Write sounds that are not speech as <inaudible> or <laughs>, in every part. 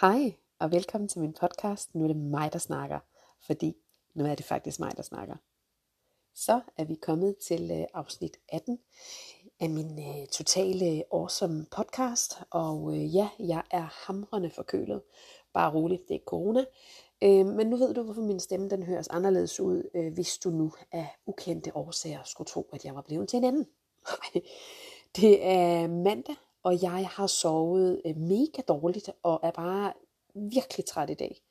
Hej og velkommen til min podcast. Nu er det mig, der snakker, fordi nu er det faktisk mig, der snakker. Så er vi kommet til øh, afsnit 18 af min øh, totale awesome podcast. Og øh, ja, jeg er hamrende forkølet. Bare roligt, det er corona. Øh, men nu ved du, hvorfor min stemme den høres anderledes ud, øh, hvis du nu af ukendte årsager skulle tro, at jeg var blevet til en anden. <laughs> det er mandag, og jeg har sovet øh, mega dårligt og er bare virkelig træt i dag.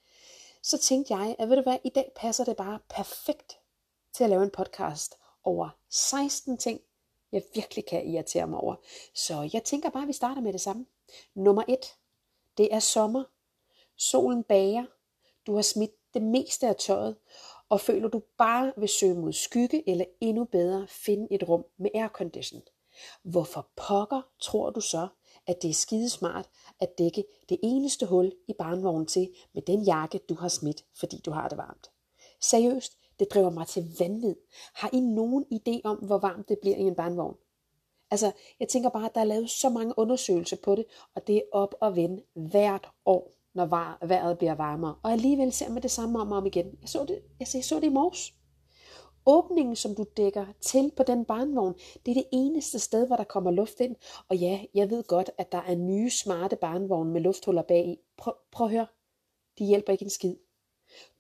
Så tænkte jeg, at ved du hvad, i dag passer det bare perfekt til at lave en podcast over 16 ting, jeg virkelig kan irritere mig over. Så jeg tænker bare, at vi starter med det samme. Nummer 1. det er sommer. Solen bager. Du har smidt det meste af tøjet, og føler du bare vil søge mod skygge, eller endnu bedre, finde et rum med aircondition. Hvorfor pokker tror du så, at det er skidesmart at dække det eneste hul i barnvognen til med den jakke, du har smidt, fordi du har det varmt? Seriøst, det driver mig til vanvid. Har I nogen idé om, hvor varmt det bliver i en barnvogn? Altså, jeg tænker bare, at der er lavet så mange undersøgelser på det, og det er op og vende hvert år, når vejret bliver varmere. Og alligevel ser man det samme om og om igen. Jeg så det, altså, jeg så det i morges. Åbningen, som du dækker til på den barnvogn, det er det eneste sted, hvor der kommer luft ind. Og ja, jeg ved godt, at der er nye smarte barnvogne med lufthuller bag i. Prøv, prøv at høre. De hjælper ikke en skid.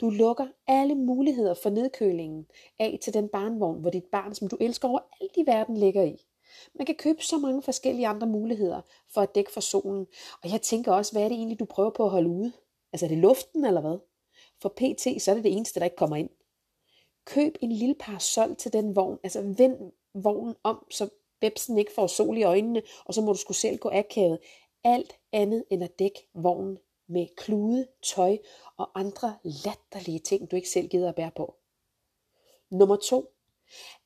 Du lukker alle muligheder for nedkølingen af til den barnvogn, hvor dit barn, som du elsker over alt i verden, ligger i. Man kan købe så mange forskellige andre muligheder for at dække for solen. Og jeg tænker også, hvad er det egentlig, du prøver på at holde ude? Altså er det luften eller hvad? For PT, så er det det eneste, der ikke kommer ind. Køb en lille parasol til den vogn. Altså vend vognen om, så bebsen ikke får sol i øjnene, og så må du skulle selv gå akavet. Alt andet end at dække vognen med klude, tøj og andre latterlige ting, du ikke selv gider at bære på. Nummer to.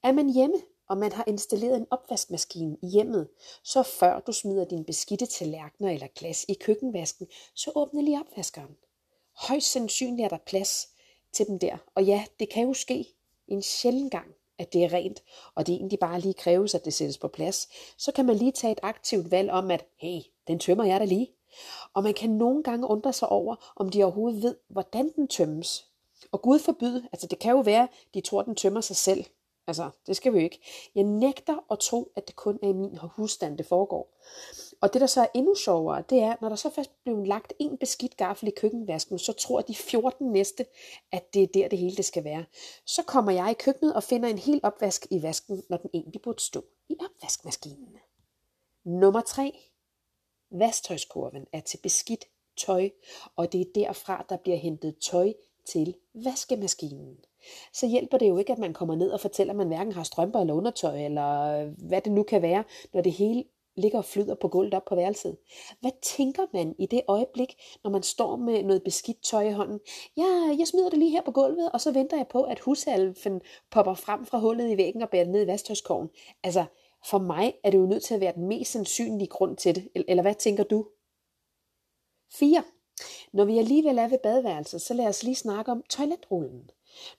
Er man hjemme, og man har installeret en opvaskemaskine i hjemmet, så før du smider dine beskidte tallerkener eller glas i køkkenvasken, så åbne lige opvaskeren. Højst sandsynligt er der plads til dem der. Og ja, det kan jo ske en sjælden gang, at det er rent, og det egentlig bare lige kræves, at det sættes på plads. Så kan man lige tage et aktivt valg om, at hey, den tømmer jeg da lige. Og man kan nogle gange undre sig over, om de overhovedet ved, hvordan den tømmes. Og Gud forbyde, altså det kan jo være, de tror, den tømmer sig selv. Altså, det skal vi jo ikke. Jeg nægter at tro, at det kun er i min husstand, det foregår. Og det, der så er endnu sjovere, det er, når der så først bliver lagt en beskidt gaffel i køkkenvasken, så tror de 14 næste, at det er der, det hele det skal være. Så kommer jeg i køkkenet og finder en hel opvask i vasken, når den egentlig burde stå i opvaskemaskinen. Nummer 3. Vasktøjskurven er til beskidt tøj, og det er derfra, der bliver hentet tøj til vaskemaskinen. Så hjælper det jo ikke, at man kommer ned og fortæller, at man hverken har strømper eller undertøj, eller øh, hvad det nu kan være, når det hele ligger og flyder på gulvet op på værelset. Hvad tænker man i det øjeblik, når man står med noget beskidt tøj i hånden? Ja, jeg smider det lige her på gulvet, og så venter jeg på, at husalfen popper frem fra hullet i væggen og bærer det ned i vasktøjskoven. Altså, for mig er det jo nødt til at være den mest sandsynlige grund til det. Eller hvad tænker du? 4. Når vi alligevel er ved badeværelset, så lad os lige snakke om toiletrullen.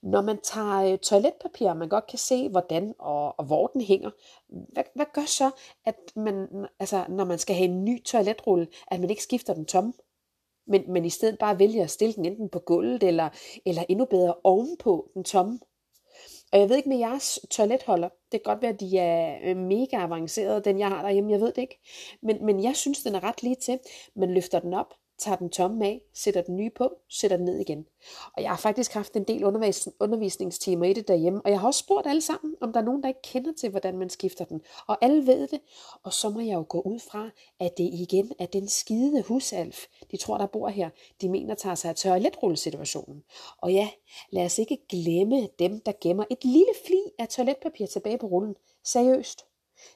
Når man tager øh, toiletpapir, og man godt kan se, hvordan og, og hvor den hænger, hvad, hvad gør så, at man, altså, når man skal have en ny toiletrulle, at man ikke skifter den tom? Men, men i stedet bare vælger at stille den enten på gulvet, eller, eller endnu bedre ovenpå den tomme. Og jeg ved ikke med jeres toiletholder, det kan godt være, at de er øh, mega avancerede, den jeg har derhjemme, jeg ved det ikke. Men, men jeg synes, den er ret lige til. Man løfter den op, tager den tomme af, sætter den nye på, sætter den ned igen. Og jeg har faktisk haft en del undervis- undervisningstimer i det derhjemme, og jeg har også spurgt alle sammen, om der er nogen, der ikke kender til, hvordan man skifter den. Og alle ved det, og så må jeg jo gå ud fra, at det igen er den skide husalf, de tror, der bor her, de mener tager sig af toiletrullesituationen. Og ja, lad os ikke glemme dem, der gemmer et lille fli af toiletpapir tilbage på rullen. Seriøst.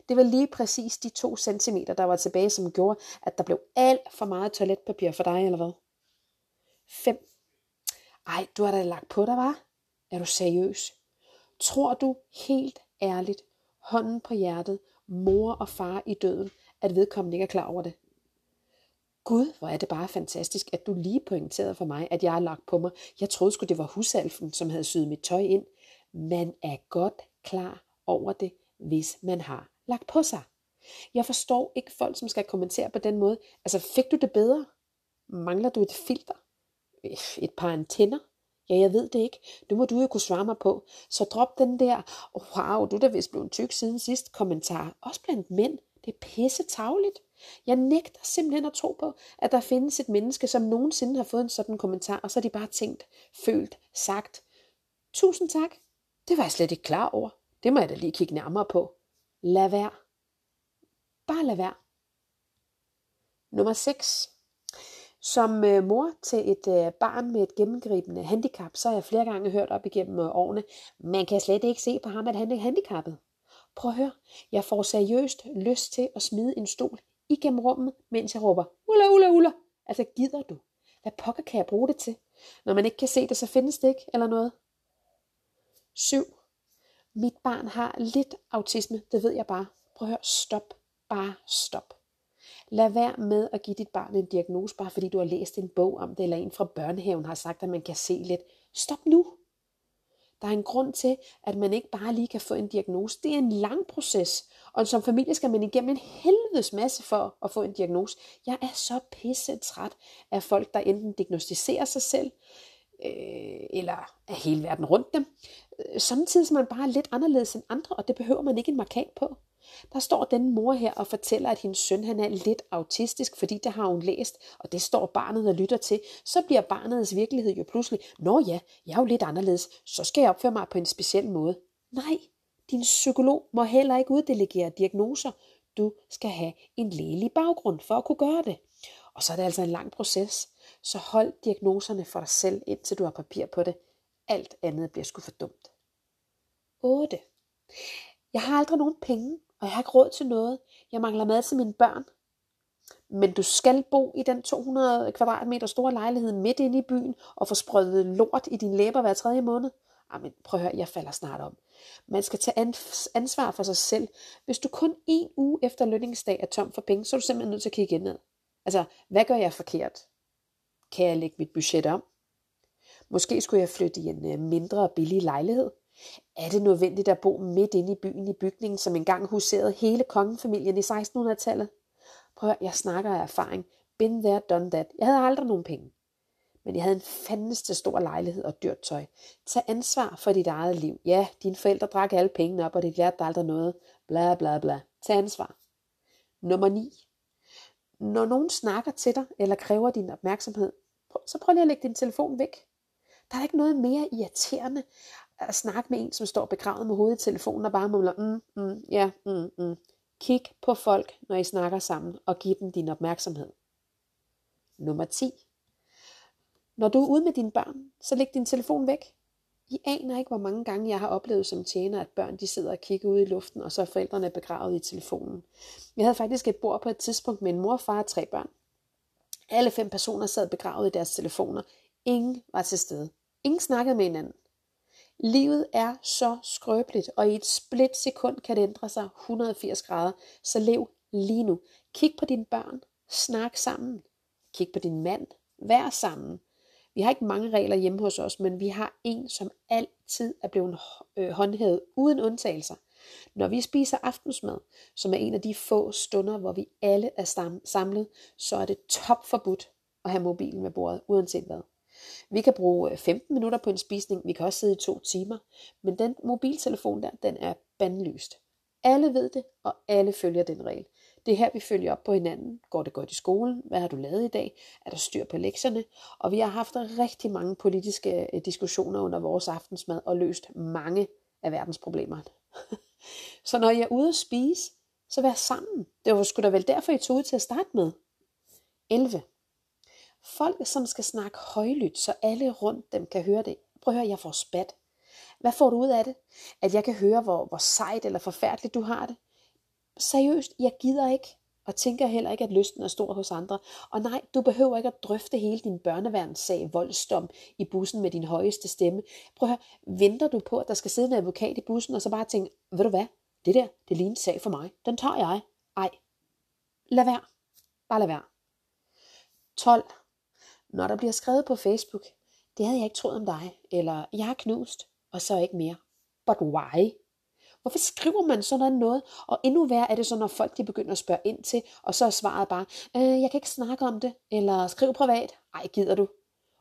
Det var lige præcis de to centimeter, der var tilbage, som gjorde, at der blev alt for meget toiletpapir for dig, eller hvad? 5. Ej, du har da lagt på dig, var? Er du seriøs? Tror du helt ærligt, hånden på hjertet, mor og far i døden, at vedkommende ikke er klar over det? Gud, hvor er det bare fantastisk, at du lige pointerede for mig, at jeg har lagt på mig. Jeg troede sgu, det var husalfen, som havde syet mit tøj ind. Man er godt klar over det, hvis man har lagt på sig. Jeg forstår ikke folk, som skal kommentere på den måde. Altså, fik du det bedre? Mangler du et filter? Et par antenner? Ja, jeg ved det ikke. Det må du jo kunne svare mig på. Så drop den der, wow, du er da vist blevet tyk siden sidst kommentar. Også blandt mænd. Det er pisse tavligt. Jeg nægter simpelthen at tro på, at der findes et menneske, som nogensinde har fået en sådan kommentar, og så har de bare tænkt, følt, sagt, tusind tak. Det var jeg slet ikke klar over. Det må jeg da lige kigge nærmere på. Lad være. Bare lad være. Nummer 6. Som øh, mor til et øh, barn med et gennemgribende handicap, så har jeg flere gange hørt op igennem øh, årene, man kan slet ikke se på ham, at han er handicappet. Prøv at høre, jeg får seriøst lyst til at smide en stol igennem rummet, mens jeg råber, ulla, ulla, ulla. Altså, gider du? Hvad pokker kan jeg bruge det til? Når man ikke kan se det, så findes det ikke, eller noget. 7. Mit barn har lidt autisme, det ved jeg bare. Prøv at høre, stop. Bare stop. Lad være med at give dit barn en diagnose, bare fordi du har læst en bog om det, eller en fra børnehaven har sagt, at man kan se lidt. Stop nu. Der er en grund til, at man ikke bare lige kan få en diagnose. Det er en lang proces, og som familie skal man igennem en helvedes masse for at få en diagnose. Jeg er så pisse træt af folk, der enten diagnostiserer sig selv, øh, eller af hele verden rundt dem. Samtidig er man bare lidt anderledes end andre, og det behøver man ikke en markat på. Der står den mor her og fortæller, at hendes søn han er lidt autistisk, fordi det har hun læst, og det står barnet og lytter til. Så bliver barnets virkelighed jo pludselig, nå ja, jeg er jo lidt anderledes, så skal jeg opføre mig på en speciel måde. Nej, din psykolog må heller ikke uddelegere diagnoser. Du skal have en lægelig baggrund for at kunne gøre det. Og så er det altså en lang proces. Så hold diagnoserne for dig selv, indtil du har papir på det. Alt andet bliver sgu for dumt. 8. Jeg har aldrig nogen penge, og jeg har ikke råd til noget. Jeg mangler mad til mine børn. Men du skal bo i den 200 kvadratmeter store lejlighed midt inde i byen og få sprøjtet lort i din læber hver tredje måned. Ah, Jamen, prøv at høre, jeg falder snart om. Man skal tage ansvar for sig selv. Hvis du kun en uge efter lønningsdag er tom for penge, så er du simpelthen nødt til at kigge indad. Altså, hvad gør jeg forkert? Kan jeg lægge mit budget om? Måske skulle jeg flytte i en øh, mindre og billig lejlighed. Er det nødvendigt at bo midt inde i byen i bygningen, som engang huserede hele kongefamilien i 1600-tallet? Prøv at jeg snakker af erfaring. Been there, done that. Jeg havde aldrig nogen penge. Men jeg havde en fandeste stor lejlighed og dyrt tøj. Tag ansvar for dit eget liv. Ja, dine forældre drak alle pengene op, og det lærte dig aldrig noget. Bla bla bla. Tag ansvar. Nummer 9. Når nogen snakker til dig, eller kræver din opmærksomhed, så prøv lige at lægge din telefon væk. Der er ikke noget mere irriterende at snakke med en, som står begravet med hovedet i telefonen og bare mumler, mm, mm, ja, mm, mm. Kig på folk, når I snakker sammen, og giv dem din opmærksomhed. Nummer 10. Når du er ude med dine børn, så læg din telefon væk. I aner ikke, hvor mange gange jeg har oplevet som tjener, at børn de sidder og kigger ud i luften, og så er forældrene begravet i telefonen. Jeg havde faktisk et bord på et tidspunkt med en mor, far og tre børn. Alle fem personer sad begravet i deres telefoner. Ingen var til stede. Ingen snakkede med hinanden. Livet er så skrøbeligt, og i et split sekund kan det ændre sig 180 grader. Så lev lige nu. Kig på dine børn. Snak sammen. Kig på din mand. Vær sammen. Vi har ikke mange regler hjemme hos os, men vi har en, som altid er blevet øh, håndhævet uden undtagelser. Når vi spiser aftensmad, som er en af de få stunder, hvor vi alle er samlet, så er det top forbudt at have mobilen med bordet, uanset hvad. Vi kan bruge øh, 15 minutter på en spisning, vi kan også sidde i to timer, men den mobiltelefon der, den er bandlyst. Alle ved det, og alle følger den regel. Det er her, vi følger op på hinanden. Går det godt i skolen? Hvad har du lavet i dag? Er der styr på lektierne? Og vi har haft rigtig mange politiske øh, diskussioner under vores aftensmad og løst mange af verdens problemer. <laughs> så når jeg er ude at spise, så vær sammen. Det var sgu da vel derfor, I tog ud til at starte med. 11. Folk, som skal snakke højlydt, så alle rundt dem kan høre det. Prøv at høre, jeg får spat. Hvad får du ud af det? At jeg kan høre, hvor, hvor sejt eller forfærdeligt du har det? Seriøst, jeg gider ikke, og tænker heller ikke, at lysten er stor hos andre. Og nej, du behøver ikke at drøfte hele din børneværnssag voldsdom i bussen med din højeste stemme. Prøv at høre, venter du på, at der skal sidde en advokat i bussen, og så bare tænke, ved du hvad, det der, det ligner en sag for mig. Den tager jeg. Ej, lad være. Bare lad være. 12. Når der bliver skrevet på Facebook, det havde jeg ikke troet om dig, eller jeg er knust, og så ikke mere. But why? Hvorfor skriver man sådan noget? Og endnu værre er det så, når folk de begynder at spørge ind til, og så er svaret bare, øh, jeg kan ikke snakke om det, eller skriv privat. Ej, gider du?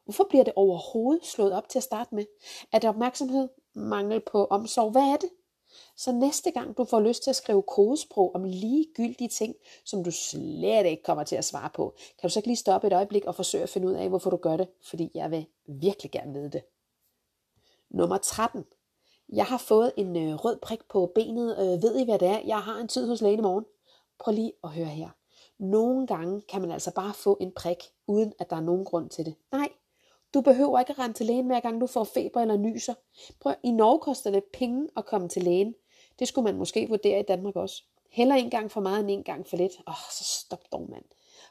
Hvorfor bliver det overhovedet slået op til at starte med? Er det opmærksomhed? Mangel på omsorg? Hvad er det? Så næste gang du får lyst til at skrive kodesprog om ligegyldige ting, som du slet ikke kommer til at svare på, kan du så ikke lige stoppe et øjeblik og forsøge at finde ud af, hvorfor du gør det? Fordi jeg vil virkelig gerne vide det. Nummer 13. Jeg har fået en øh, rød prik på benet. Øh, ved I, hvad det er? Jeg har en tid hos lægen i morgen. Prøv lige at høre her. Nogle gange kan man altså bare få en prik, uden at der er nogen grund til det. Nej, du behøver ikke at rende til lægen hver gang du får feber eller nyser. Prøv, i Norge koster det penge at komme til lægen. Det skulle man måske vurdere i Danmark også. Heller en gang for meget end en gang for lidt. Åh, oh, så stop dog, mand.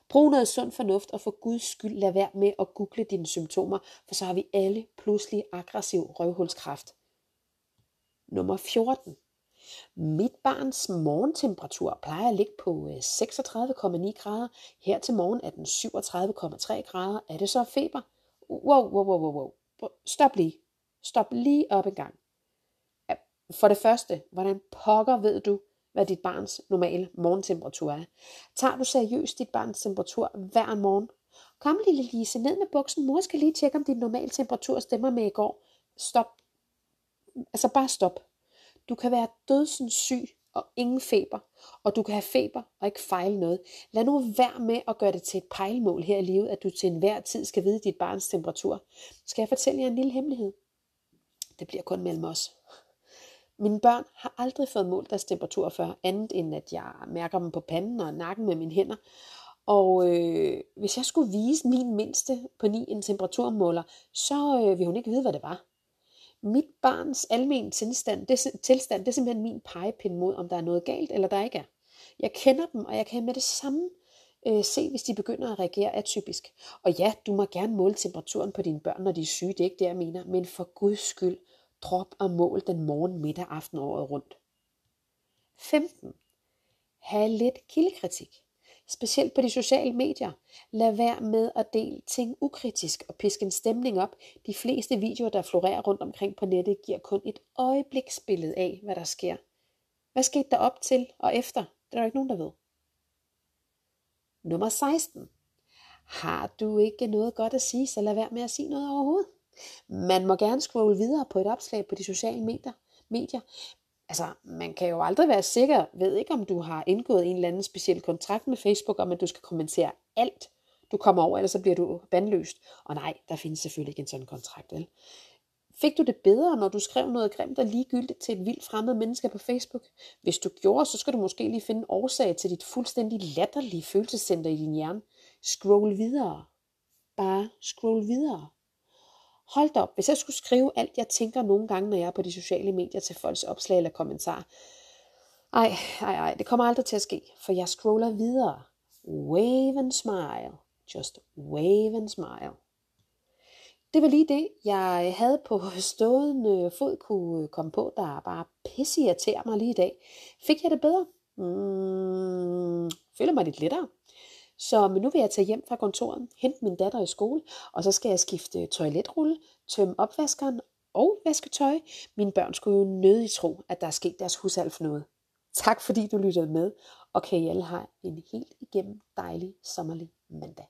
Brug noget sund fornuft, og for Guds skyld lad være med at google dine symptomer, for så har vi alle pludselig aggressiv røvhulskræft. Nummer 14. Mit barns morgentemperatur plejer at ligge på øh, 36,9 grader. Her til morgen er den 37,3 grader. Er det så feber? Wow, wow, wow, wow, wow. Stop lige. Stop lige op en gang. For det første, hvordan pokker ved du, hvad dit barns normale morgentemperatur er? Tager du seriøst dit barns temperatur hver morgen? Kom lille Lise, ned med buksen. Mor skal lige tjekke, om din normale temperatur stemmer med i går. Stop. Altså bare stop. Du kan være dødsens syg og ingen feber, og du kan have feber og ikke fejle noget. Lad nu være med at gøre det til et pejlmål her i livet, at du til enhver tid skal vide dit barns temperatur. Skal jeg fortælle jer en lille hemmelighed? Det bliver kun mellem os. Mine børn har aldrig fået målt deres temperatur før, andet end at jeg mærker dem på panden og nakken med mine hænder. Og øh, hvis jeg skulle vise min mindste på ni en temperaturmåler, så øh, ville hun ikke vide, hvad det var. Mit barns almen tilstand, det, tilstand, det er simpelthen min pegepind mod, om der er noget galt, eller der ikke er. Jeg kender dem, og jeg kan med det samme øh, se, hvis de begynder at reagere atypisk. Og ja, du må gerne måle temperaturen på dine børn, når de er syge, det er ikke det, jeg mener, men for guds skyld, drop og mål den morgen, middag, aften året rundt. 15. Ha' lidt kildekritik. Specielt på de sociale medier. Lad være med at dele ting ukritisk og piske en stemning op. De fleste videoer, der florerer rundt omkring på nettet, giver kun et øjebliksbillede af, hvad der sker. Hvad skete der op til og efter? Det er der ikke nogen, der ved. Nummer 16. Har du ikke noget godt at sige, så lad være med at sige noget overhovedet. Man må gerne scrolle videre på et opslag på de sociale medier. medier. Altså, man kan jo aldrig være sikker, ved ikke om du har indgået en eller anden speciel kontrakt med Facebook om, at du skal kommentere alt, du kommer over, ellers så bliver du bandløst. Og nej, der findes selvfølgelig ikke en sådan kontrakt, vel? Fik du det bedre, når du skrev noget grimt og ligegyldigt til et vildt fremmed menneske på Facebook? Hvis du gjorde, så skal du måske lige finde årsag til dit fuldstændig latterlige følelsescenter i din hjerne. Scroll videre. Bare scroll videre. Hold da op, hvis jeg skulle skrive alt, jeg tænker nogle gange, når jeg er på de sociale medier til folks opslag eller kommentarer. Ej, ej, ej, det kommer aldrig til at ske, for jeg scroller videre. Wave and smile. Just wave and smile. Det var lige det, jeg havde på stående fod kunne komme på, der bare pisse irriterer mig lige i dag. Fik jeg det bedre? Mm, føler mig lidt lettere. Så men nu vil jeg tage hjem fra kontoret, hente min datter i skole, og så skal jeg skifte toiletrulle, tømme opvaskeren og vaske tøj. Mine børn skulle jo nødig tro, at der er sket deres husalf noget. Tak fordi du lyttede med, og kan I alle have en helt igennem dejlig sommerlig mandag.